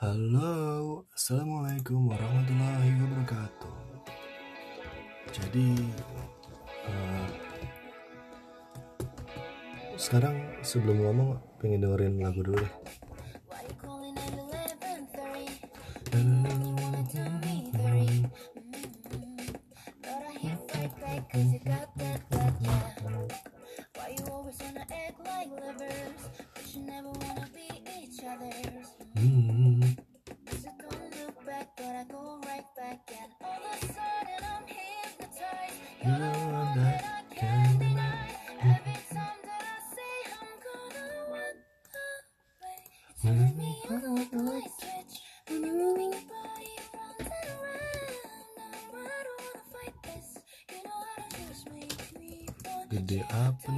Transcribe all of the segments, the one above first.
Halo, assalamualaikum warahmatullahi wabarakatuh. Jadi, uh, sekarang sebelum ngomong pengen dengerin lagu dulu deh. Gede apa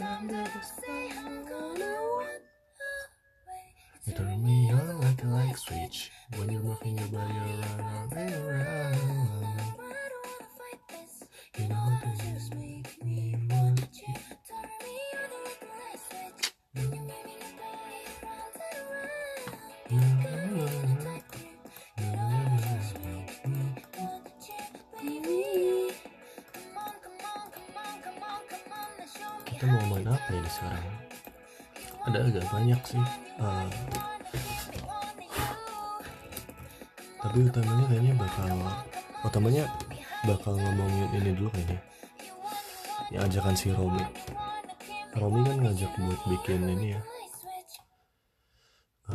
I You turn me on like a light switch when you're moving your body around around. Banyak sih. eh, tapi utamanya kayaknya bakal utamanya bakal ngomongin ini dulu kayaknya. Yang ajakan si Romi. Romi kan ngajak buat bikin ini ya.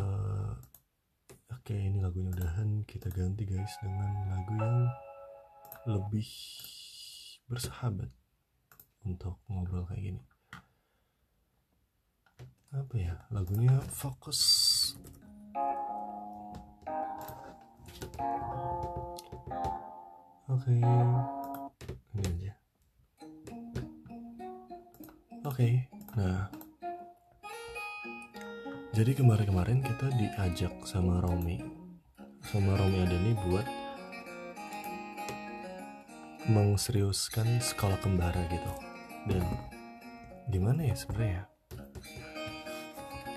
Eh, oke ini lagunya udahan. Kita ganti guys dengan lagu yang lebih bersahabat untuk ngobrol kayak gini apa ya lagunya fokus Oke, ini aja. Oke, nah, jadi kemarin-kemarin kita diajak sama Romi, sama Romi Adani buat mengseriuskan sekolah kembara gitu. Dan gimana ya sebenarnya?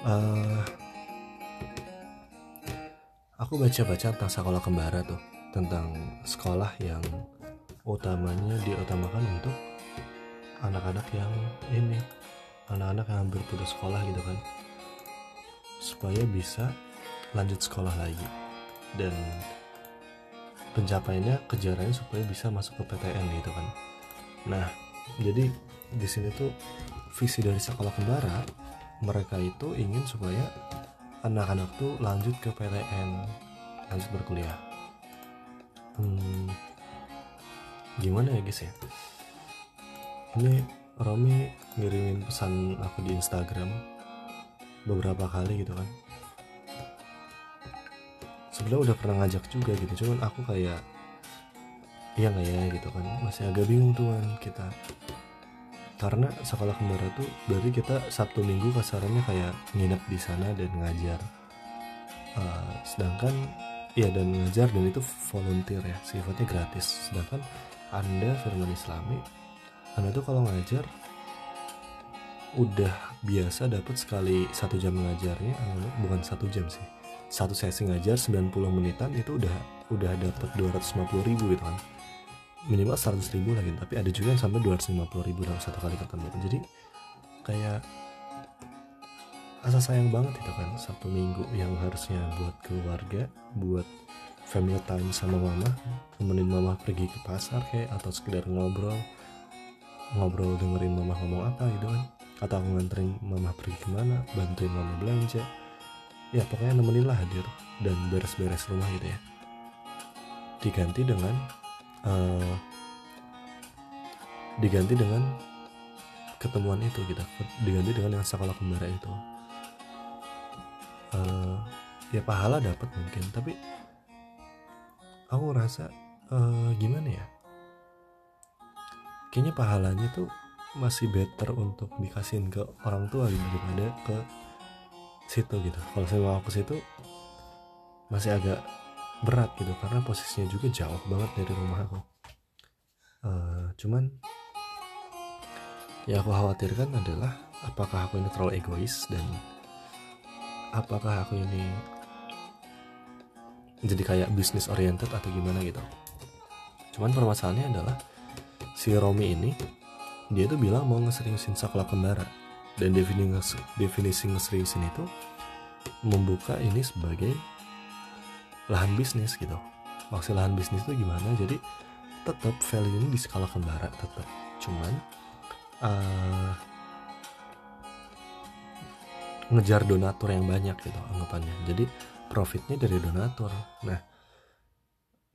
Eh, aku baca-baca tentang sekolah kembara tuh tentang sekolah yang utamanya diutamakan untuk anak-anak yang ini anak-anak yang hampir putus sekolah gitu kan supaya bisa lanjut sekolah lagi. Dan pencapaiannya kejarannya supaya bisa masuk ke PTN gitu kan. Nah jadi di sini tuh visi dari sekolah kembara mereka itu ingin supaya anak-anak tuh lanjut ke PTN lanjut berkuliah. Hmm, gimana ya guys ya? Ini Romi ngirimin pesan aku di Instagram beberapa kali gitu kan. Sebenarnya udah pernah ngajak juga gitu cuman aku kayak iya nggak ya gitu kan. Masih agak bingung tuh kan kita karena sekolah kembara tuh berarti kita Sabtu Minggu kasarannya kayak nginep di sana dan ngajar. Uh, sedangkan ya dan ngajar dan itu volunteer ya sifatnya gratis. Sedangkan anda firman islami anda tuh kalau ngajar udah biasa dapat sekali satu jam ngajarnya eh, bukan satu jam sih satu sesi ngajar 90 menitan itu udah udah dapat 250 ribu gitu kan minimal 100 ribu lagi tapi ada juga yang sampai 250 ribu dalam satu kali ketemu jadi kayak asa sayang banget itu kan. Sabtu Minggu yang harusnya buat keluarga buat family time sama mama temenin mama pergi ke pasar kayak atau sekedar ngobrol ngobrol dengerin mama ngomong apa gitu kan. Atau aku nganterin mama pergi ke mana bantuin mama belanja. Ya pokoknya nemenin lah hadir dan beres-beres rumah gitu ya. Diganti dengan eh, diganti dengan ketemuan itu gitu. Diganti dengan yang sekolah kembara itu. Uh, ya pahala dapat mungkin tapi aku ngerasa uh, gimana ya? Kayaknya pahalanya tuh masih better untuk dikasihin ke orang tua gitu daripada ke situ gitu. Kalau saya mau ke situ masih agak berat gitu karena posisinya juga jauh banget dari rumah aku. Uh, cuman yang aku khawatirkan adalah apakah aku ini terlalu egois dan apakah aku ini jadi kayak bisnis oriented atau gimana gitu. Cuman permasalahannya adalah si Romi ini dia tuh bilang mau ngeseriusin sekolah kembara. Dan definisi definisi ngeseriusin itu membuka ini sebagai lahan bisnis gitu. Maksud lahan bisnis itu gimana? Jadi tetap value ini di skala kembara tetap cuman uh, ngejar donatur yang banyak gitu anggapannya. Jadi profitnya dari donatur. Nah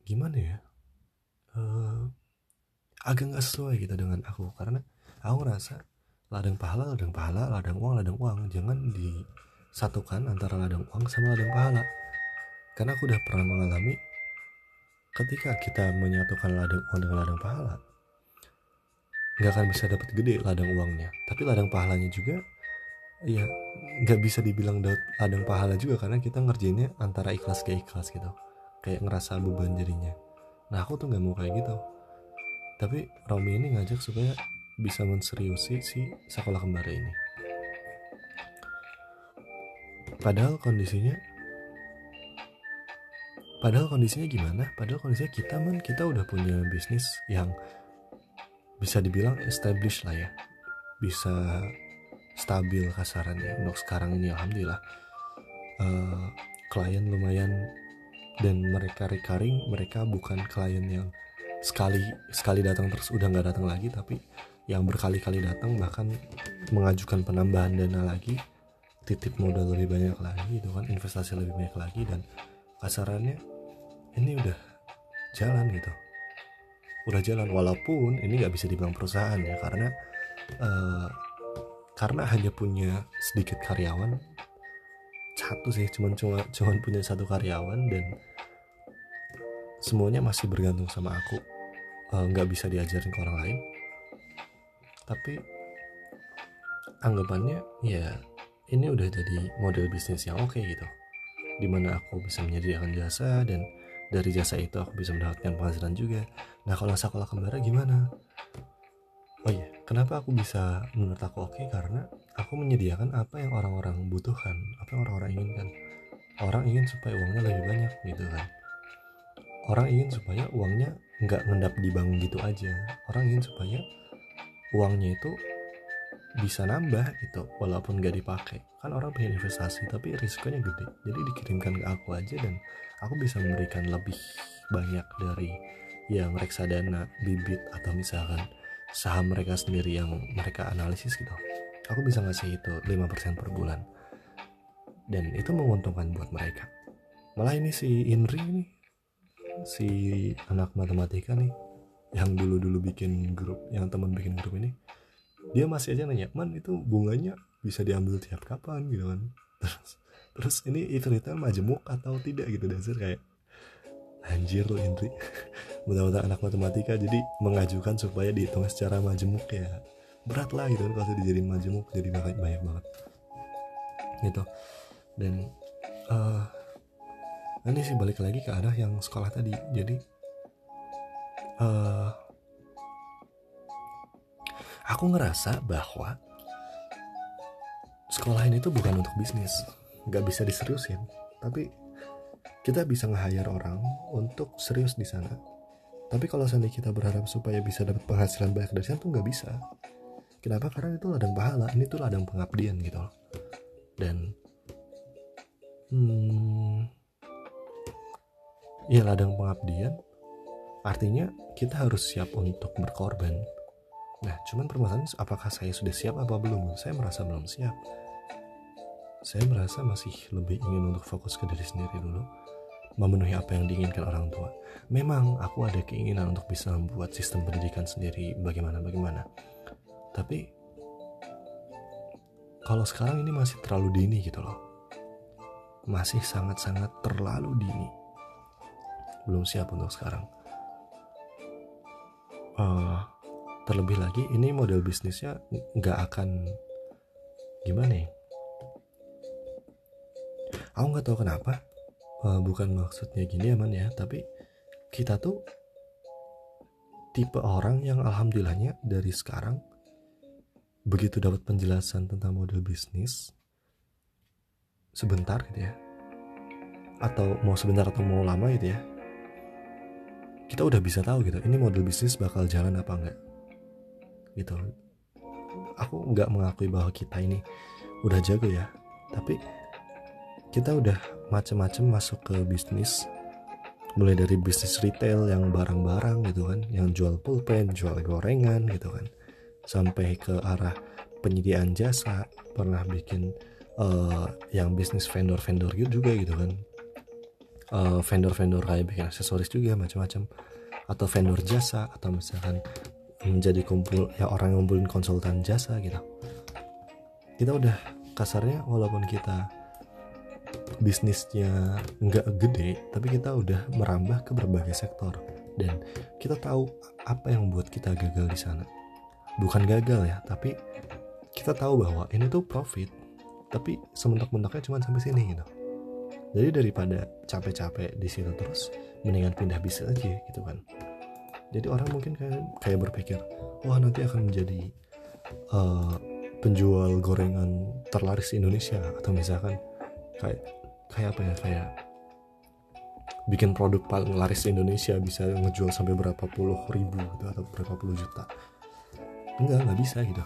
gimana ya? Uh, agak nggak sesuai gitu dengan aku. Karena aku ngerasa ladang pahala ladang pahala ladang uang ladang uang. Jangan disatukan antara ladang uang sama ladang pahala karena aku udah pernah mengalami ketika kita menyatukan ladang uang dengan ladang pahala. Nggak akan bisa dapat gede ladang uangnya. Tapi ladang pahalanya juga ya nggak bisa dibilang ladang pahala juga karena kita ngerjainnya antara ikhlas ke ikhlas gitu. Kayak ngerasa beban jadinya. Nah aku tuh nggak mau kayak gitu. Tapi Romi ini ngajak supaya bisa menseriusi si sekolah kembara ini. Padahal kondisinya padahal kondisinya gimana? Padahal kondisinya kita man kita udah punya bisnis yang bisa dibilang established lah ya. Bisa stabil kasarannya. Untuk sekarang ini alhamdulillah uh, klien lumayan dan mereka recurring. Mereka bukan klien yang sekali sekali datang terus udah nggak datang lagi tapi yang berkali-kali datang bahkan mengajukan penambahan dana lagi titip modal lebih banyak lagi itu kan investasi lebih banyak lagi dan kasarannya ini udah jalan gitu. Udah jalan walaupun ini nggak bisa dibilang perusahaan ya karena uh, karena hanya punya sedikit karyawan satu sih cuman cuma cuman punya satu karyawan dan semuanya masih bergantung sama aku. Eh, nggak uh, bisa diajarin ke orang lain. Tapi anggapannya ya ini udah jadi model bisnis yang oke okay gitu. Di mana aku bisa menyediakan jasa dan dari jasa itu aku bisa mendapatkan penghasilan juga. Nah kalau sekolah kembara gimana? Oh iya kenapa aku bisa menurut aku oke? Karena aku menyediakan apa yang orang-orang butuhkan apa yang orang-orang inginkan. Orang ingin supaya uangnya lebih banyak gitu kan. Orang ingin supaya uangnya nggak ngendap di bank gitu aja. Orang ingin supaya uangnya itu bisa nambah gitu walaupun nggak dipakai. Kan orang pengen investasi tapi risikonya gede. Jadi dikirimkan ke aku aja dan aku bisa memberikan lebih banyak dari yang reksadana bibit atau misalkan saham mereka sendiri yang mereka analisis gitu. Aku bisa ngasih itu 5% per bulan. Dan itu menguntungkan buat mereka. Malah ini si Inri nih si anak matematika nih yang dulu-dulu bikin grup yang teman bikin grup ini dia masih aja nanya man itu bunganya bisa diambil tiap kapan? Gitu kan. Terus terus ini Ifritnya majemuk atau tidak gitu dasar kayak anjir lo Indri. Benar-benar anak matematika jadi mengajukan supaya dihitung secara majemuk ya. Berat lah gitu kan kalau dijadiin majemuk jadi banyak banyak banget. Gitu. Dan uh, ini sih balik lagi ke arah yang sekolah tadi. Jadi uh, aku ngerasa bahwa sekolah ini tuh bukan untuk bisnis. Nggak bisa diseriusin. Tapi kita bisa nge-hire orang untuk serius di sana. Tapi kalau seandainya kita berharap supaya bisa dapat penghasilan banyak dari sana tuh nggak bisa. Kenapa? Karena itu ladang pahala. Ini tuh ladang pengabdian gitu loh. Dan hmm, ya ladang pengabdian. Artinya kita harus siap untuk berkorban nah cuman permasalahannya apakah saya sudah siap apa belum? Saya merasa belum siap. Saya merasa masih lebih ingin untuk fokus ke diri sendiri dulu memenuhi apa yang diinginkan orang tua. Memang aku ada keinginan untuk bisa membuat sistem pendidikan sendiri bagaimana bagaimana. Tapi kalau sekarang ini masih terlalu dini gitu loh. Masih sangat-sangat terlalu dini. Belum siap untuk sekarang. Uh, terlebih lagi ini model bisnisnya nggak akan gimana ya? Aku nggak tahu kenapa uh, bukan maksudnya gini aman ya. Tapi kita tuh tipe orang yang alhamdulillahnya dari sekarang begitu dapat penjelasan tentang model bisnis sebentar gitu ya atau mau sebentar atau mau lama gitu ya kita udah bisa tahu gitu ini model bisnis bakal jalan apa enggak gitu. Aku nggak mengakui bahwa kita ini udah jago ya tapi kita udah macem-macem masuk ke bisnis. Mulai dari bisnis retail yang barang-barang gitu kan yang jual pulpen jual gorengan gitu kan. Sampai ke arah penyediaan jasa pernah bikin uh, yang bisnis vendor-vendor gitu juga gitu kan. Uh, vendor-vendor kayak bikin aksesoris juga macam-macam atau vendor jasa atau misalkan menjadi kumpul ya orang yang ngumpulin konsultan jasa gitu. Kita udah kasarnya walaupun kita bisnisnya nggak gede tapi kita udah merambah ke berbagai sektor. Dan kita tahu apa yang membuat kita gagal di sana. Bukan gagal ya tapi kita tahu bahwa ini tuh profit tapi sementak-mentaknya cuma sampai sini gitu. Jadi daripada capek-capek di situ terus mendingan pindah bisnis aja gitu kan jadi orang mungkin kayak kayak berpikir wah nanti akan menjadi uh, penjual gorengan terlaris di Indonesia. Atau misalkan kayak kayak apa ya kayak bikin produk paling laris di Indonesia bisa ngejual sampai berapa puluh ribu gitu, atau berapa puluh juta. Enggak nggak bisa gitu.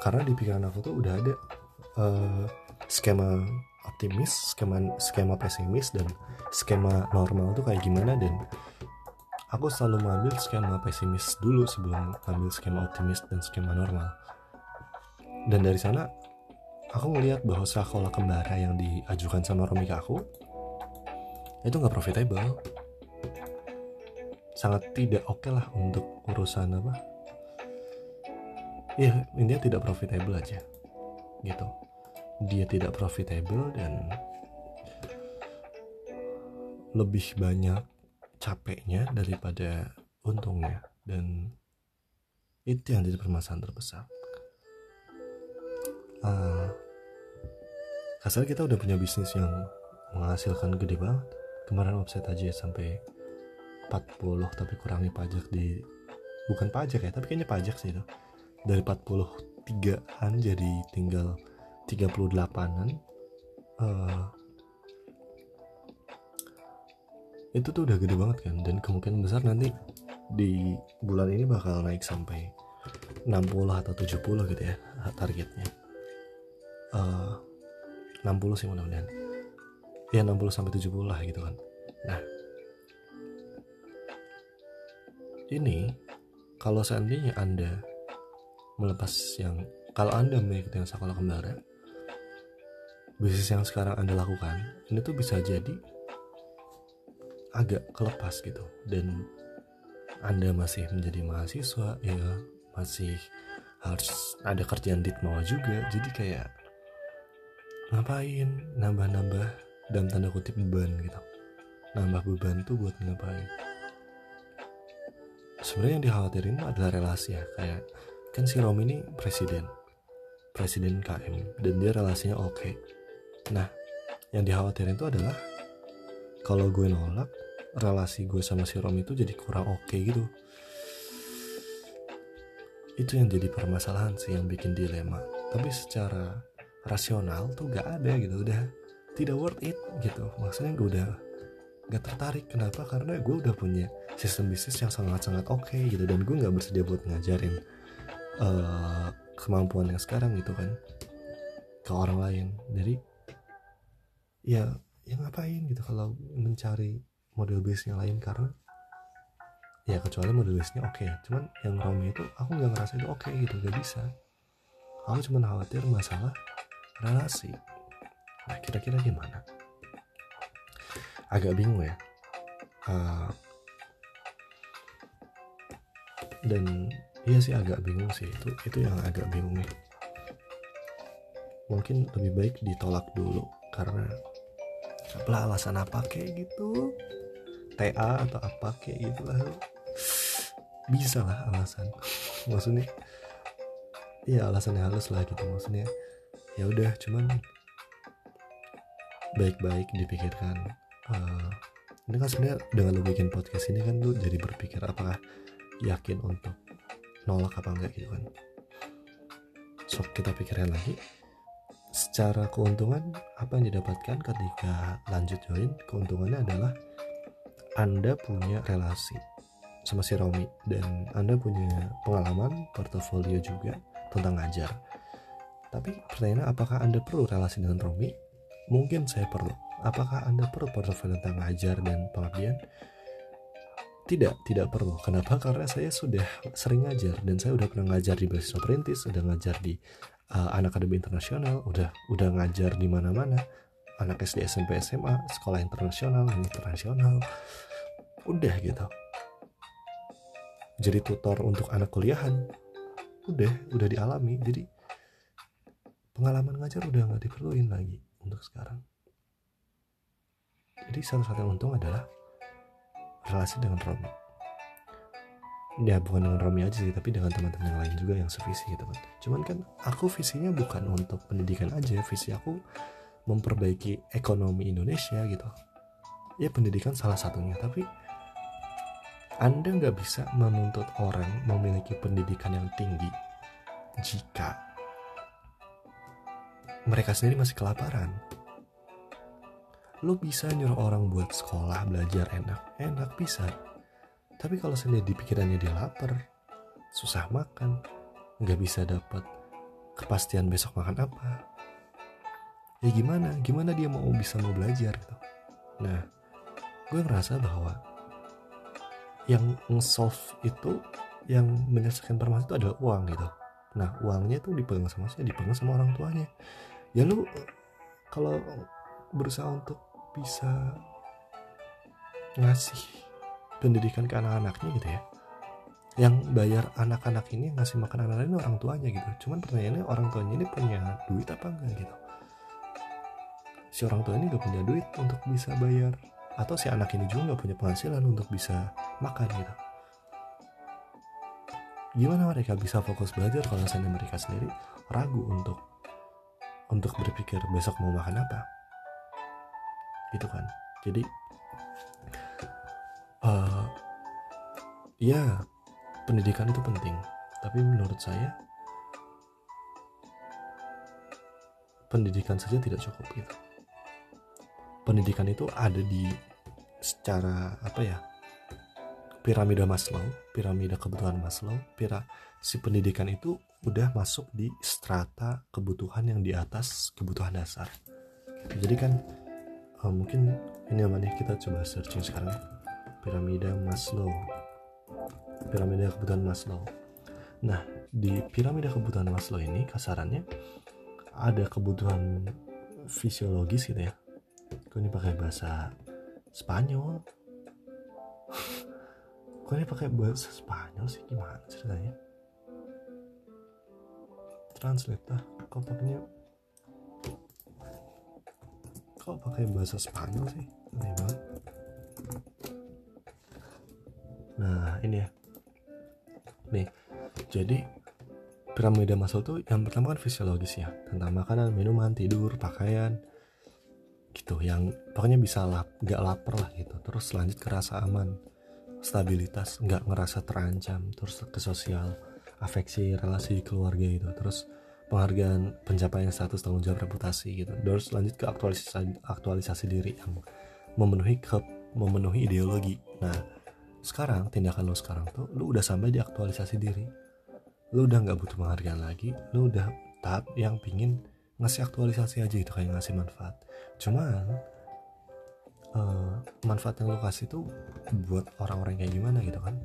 Karena di pikiran aku tuh udah ada uh, skema optimis skema skema pesimis dan skema normal tuh kayak gimana dan aku selalu mengambil skema pesimis dulu sebelum ambil skema optimis dan skema normal. Dan dari sana aku ngelihat bahwa sekolah kembara yang diajukan sama Romi ke aku itu nggak profitable. Sangat tidak oke okay lah untuk urusan apa. Ya intinya tidak profitable aja gitu. Dia tidak profitable dan lebih banyak capeknya daripada untungnya. Dan itu yang jadi permasalahan terbesar. Uh, kasar kita udah punya bisnis yang menghasilkan gede banget. Kemarin offset aja sampai 40 tapi kurangi pajak di bukan pajak ya tapi kayaknya pajak sih itu. Dari 43an jadi tinggal 38an uh, itu tuh udah gede banget kan dan kemungkinan besar nanti di bulan ini bakal naik sampai 60 atau 70 gitu ya targetnya. Uh, 60 sih mudah-mudahan. Ya 60 sampai 70 lah gitu kan. Nah ini kalau seandainya anda melepas yang kalau anda mengikuti yang sekolah kembara bisnis yang sekarang anda lakukan ini tuh bisa jadi agak kelepas gitu. Dan anda masih menjadi mahasiswa ya masih harus ada kerjaan di bawah juga. Jadi kayak ngapain nambah-nambah dan tanda kutip beban gitu. Nambah beban tuh buat ngapain? Sebenarnya yang dikhawatirin adalah relasi ya. Kayak kan si Romi ini presiden presiden KM dan dia relasinya oke. Okay. nah yang dikhawatirin itu adalah kalau gue nolak relasi gue sama si Romi itu jadi kurang oke okay gitu. Itu yang jadi permasalahan sih yang bikin dilema. Tapi secara rasional tuh gak ada gitu udah tidak worth it gitu. Maksudnya gue udah gak tertarik. Kenapa? Karena gue udah punya sistem bisnis yang sangat-sangat oke okay, gitu. Dan gue gak bersedia buat ngajarin uh, kemampuan yang sekarang gitu kan ke orang lain. Jadi ya ya ngapain gitu kalau mencari model base yang lain karena ya kecuali model base nya oke. Okay. cuman yang Romi itu aku nggak ngerasa itu oke okay, gitu gak bisa. Aku cuma khawatir masalah relasi. Nah kira-kira gimana? Agak bingung ya. Uh, dan iya sih agak bingung sih. Itu itu yang agak bingung nih mungkin lebih baik ditolak dulu karena apalah alasan apa kayak gitu TA atau apa kayak gitu lah bisa lah alasan. Maksudnya ya alasannya halus lah gitu maksudnya. Ya udah cuman baik-baik dipikirkan uh, ini kan sebenarnya dengan lu bikin podcast ini kan lu jadi berpikir apakah yakin untuk nolak apa enggak gitu kan. So kita pikirin lagi. Secara keuntungan apa yang didapatkan ketika lanjut join keuntungannya adalah anda punya relasi sama si Romi dan Anda punya pengalaman portofolio juga tentang ngajar. Tapi pertanyaannya apakah Anda perlu relasi dengan Romi? Mungkin saya perlu. Apakah Anda perlu portofolio tentang ngajar dan pengabdian? Tidak, tidak perlu. Kenapa? Karena saya sudah sering ngajar dan saya udah pernah ngajar di beasiswa perintis, udah ngajar di uh, anak akademi internasional, udah udah ngajar di mana-mana, anak SD, SMP, SMA, sekolah internasional, internasional, udah gitu. Jadi tutor untuk anak kuliahan. Udah udah dialami. Jadi pengalaman ngajar udah nggak diperluin lagi untuk sekarang. Jadi satu-satunya untung adalah relasi dengan Romi. Ya bukan dengan Romi aja sih tapi dengan teman-teman yang lain juga yang sevisi gitu kan. Cuman kan aku visinya bukan untuk pendidikan aja visi aku memperbaiki ekonomi Indonesia gitu ya pendidikan salah satunya tapi anda nggak bisa menuntut orang memiliki pendidikan yang tinggi jika mereka sendiri masih kelaparan. Lo bisa nyuruh orang buat sekolah, belajar enak, enak bisa. Tapi kalau sendiri di pikirannya dia lapar, susah makan, nggak bisa dapat kepastian besok makan apa. Ya gimana? Gimana dia mau bisa mau belajar? gitu? Nah, gue ngerasa bahwa yang nge-solve itu yang menyelesaikan permasalahan itu adalah uang gitu. Nah uangnya itu dipegang sama saya dipegang sama orang tuanya. Ya lu kalau berusaha untuk bisa ngasih pendidikan ke anak-anaknya gitu ya yang bayar anak-anak ini ngasih makan anak-anak ini orang tuanya gitu. Cuman pertanyaannya orang tuanya ini punya duit apa enggak gitu si orang tua ini gak punya duit untuk bisa bayar. Atau si anak ini juga nggak punya penghasilan untuk bisa makan gitu. Gimana mereka bisa fokus belajar kalau misalnya mereka sendiri ragu untuk untuk berpikir besok mau makan apa? Gitu kan. Jadi uh, ya pendidikan itu penting. Tapi menurut saya pendidikan saja tidak cukup gitu pendidikan itu ada di secara apa ya piramida Maslow, piramida kebutuhan Maslow, pira si pendidikan itu udah masuk di strata kebutuhan yang di atas kebutuhan dasar. Jadi kan uh, mungkin ini namanya kita coba searching sekarang. Piramida Maslow. Piramida kebutuhan Maslow. Nah, di piramida kebutuhan Maslow ini kasarannya ada kebutuhan fisiologis gitu ya. Gue ini pakai bahasa Spanyol? Kok ini pakai bahasa Spanyol sih? Gimana ceritanya? Translate lah kok pakainya kok pakai bahasa Spanyol sih? Aneh banget. Nah ini ya. Nih jadi piramida Maslow tuh yang pertama kan fisiologis ya tentang makanan minuman tidur pakaian gitu yang pokoknya bisa lap nggak lapar lah gitu. Terus lanjut ke rasa aman stabilitas nggak ngerasa terancam terus ke sosial afeksi relasi keluarga gitu. Terus penghargaan pencapaian status tanggung jawab reputasi gitu. Terus lanjut ke aktualisasi aktualisasi diri yang memenuhi ke memenuhi ideologi. Nah sekarang tindakan lo sekarang tuh lo udah sampai di aktualisasi diri. Lo udah nggak butuh penghargaan lagi lo udah tahap yang pingin ngasih aktualisasi aja gitu kayak ngasih manfaat. Cuman uh, manfaat yang lo kasih tuh buat orang-orang kayak gimana gitu kan?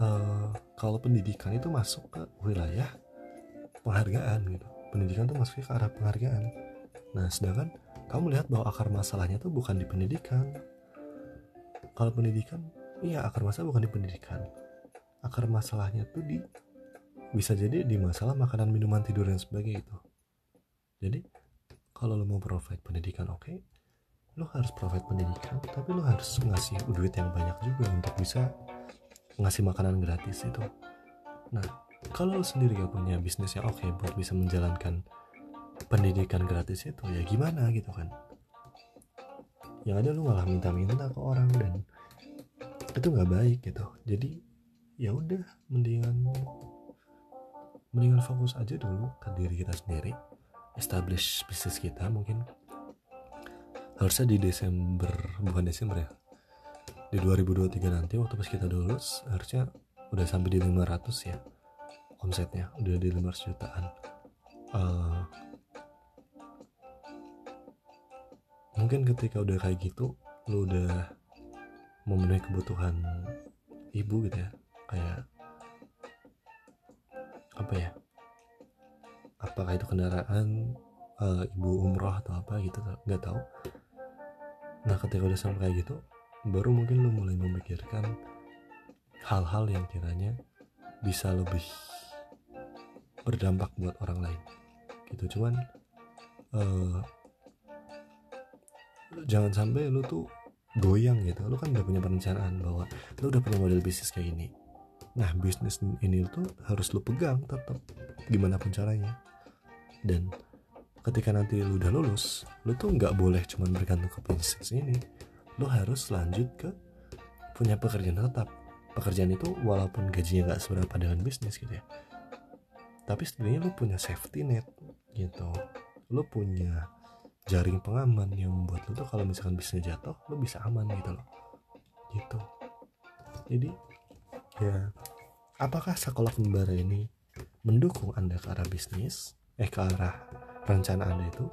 Uh, kalau pendidikan itu masuk ke wilayah penghargaan gitu. Pendidikan tuh masuk ke arah penghargaan. Nah sedangkan kamu lihat bahwa akar masalahnya tuh bukan di pendidikan. Kalau pendidikan iya akar masalah bukan di pendidikan. Akar masalahnya tuh di bisa jadi di masalah makanan minuman tidur dan sebagainya itu jadi kalau lo mau provide pendidikan oke. Okay, lo harus provide pendidikan tapi lo harus ngasih duit yang banyak juga untuk bisa ngasih makanan gratis itu. Nah kalau lo sendiri gak punya bisnis yang oke okay buat bisa menjalankan pendidikan gratis itu ya gimana gitu kan? Yang ada lu malah minta-minta ke orang dan itu nggak baik gitu. Jadi ya udah mendingan mendingan fokus aja dulu ke diri kita sendiri establish bisnis kita mungkin. Harusnya di Desember bukan Desember ya. Di 2023 nanti waktu pas kita lulus harusnya udah sampai di 500 ya omsetnya. Udah di 500 jutaan. Uh, mungkin ketika udah kayak gitu lu udah memenuhi kebutuhan ibu gitu ya. Kayak apa ya apakah itu kendaraan uh, ibu umroh atau apa gitu nggak tahu. Nah ketika udah sampai kayak gitu baru mungkin lu mulai memikirkan hal-hal yang kiranya bisa lebih berdampak buat orang lain. Gitu cuman uh, jangan sampai lu tuh goyang gitu. Lu kan udah punya perencanaan bahwa lu udah punya model bisnis kayak gini nah bisnis ini tuh harus lu pegang tetap gimana pun caranya dan ketika nanti lu udah lulus lu tuh nggak boleh cuma bergantung ke bisnis ini. Lu harus lanjut ke punya pekerjaan tetap. Pekerjaan itu walaupun gajinya nggak seberapa dengan bisnis gitu ya. Tapi setidaknya lu punya safety net gitu. Lu punya jaring pengaman yang membuat lu tuh kalau misalkan bisnis jatuh lu bisa aman gitu loh. Gitu. Jadi ya apakah sekolah kembara ini mendukung anda ke arah bisnis eh ke arah rencana anda itu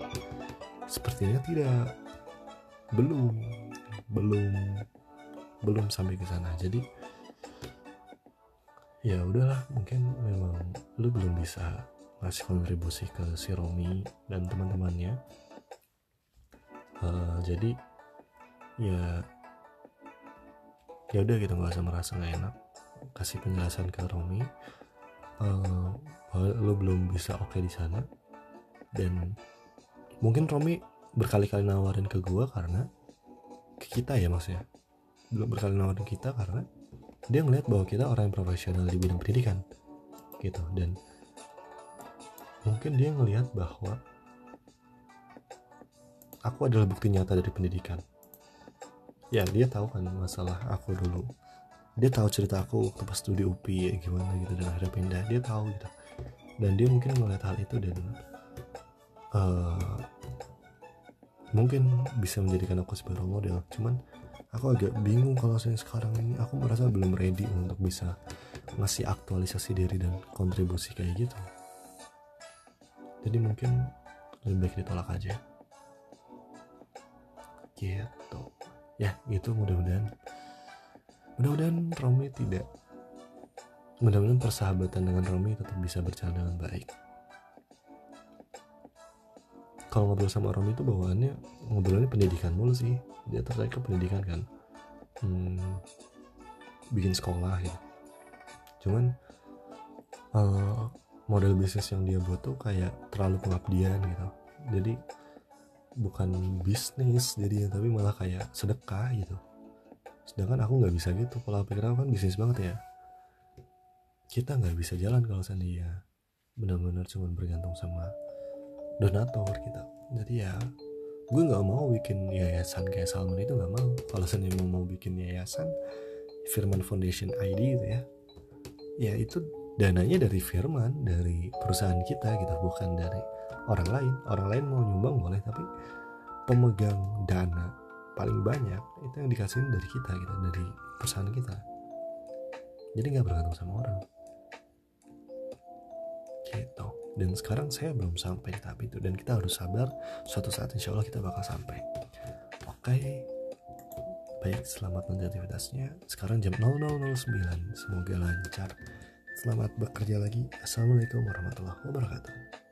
sepertinya tidak belum belum belum sampai ke sana. Jadi ya udahlah mungkin memang lu belum bisa ngasih kontribusi ke si Romi dan teman-temannya. Uh, jadi ya ya udah gitu nggak usah merasa nggak enak. Kasih penjelasan ke Romi uh, lo belum bisa oke okay di sana. Dan mungkin Romi berkali-kali nawarin ke gue karena ke kita ya maksudnya belum berkali nawarin kita karena dia ngeliat bahwa kita orang yang profesional di bidang pendidikan gitu. Dan mungkin dia ngelihat bahwa aku adalah bukti nyata dari pendidikan. Ya dia tahu kan masalah aku dulu dia tahu cerita aku waktu pas studi UPI ya, gimana gitu dan akhirnya pindah. Dia tahu gitu. Dan dia mungkin melihat hal itu dan uh, mungkin bisa menjadikan aku sebagai role model. Cuman aku agak bingung kalau saya sekarang ini. Aku merasa belum ready untuk bisa ngasih aktualisasi diri dan kontribusi kayak gitu. Jadi mungkin lebih baik ditolak aja. Gitu. Ya gitu mudah-mudahan mudah-mudahan Romi tidak mudah-mudahan persahabatan dengan Romi tetap bisa berjalan dengan baik. Kalau ngobrol sama Romi itu bawaannya ngobrolnya pendidikan mulu sih. Dia tertarik ke pendidikan kan. Hmm, bikin sekolah gitu. Cuman uh, model bisnis yang dia buat tuh kayak terlalu pengabdian gitu. Jadi bukan bisnis jadi tapi malah kayak sedekah gitu sedangkan aku nggak bisa gitu. Kalau pikir aku kan bisnis banget ya. Kita nggak bisa jalan kalau seandainya benar-benar cuma bergantung sama donatur kita. Jadi ya gue nggak mau bikin yayasan kayak Salman itu nggak mau. Kalau seandainya mau, mau bikin yayasan Firman Foundation ID gitu ya. Ya itu dananya dari Firman dari perusahaan kita gitu bukan dari orang lain. Orang lain mau nyumbang boleh tapi pemegang dana paling banyak itu yang dikasihin dari kita gitu dari perusahaan kita. Jadi nggak bergantung sama orang. Gitu. Dan sekarang saya belum sampai di tahap itu dan kita harus sabar. Suatu saat insya Allah kita bakal sampai. Oke. Baik selamat melanjutkan aktivitasnya. Sekarang jam 0009 semoga lancar. Selamat bekerja lagi. Assalamualaikum warahmatullahi wabarakatuh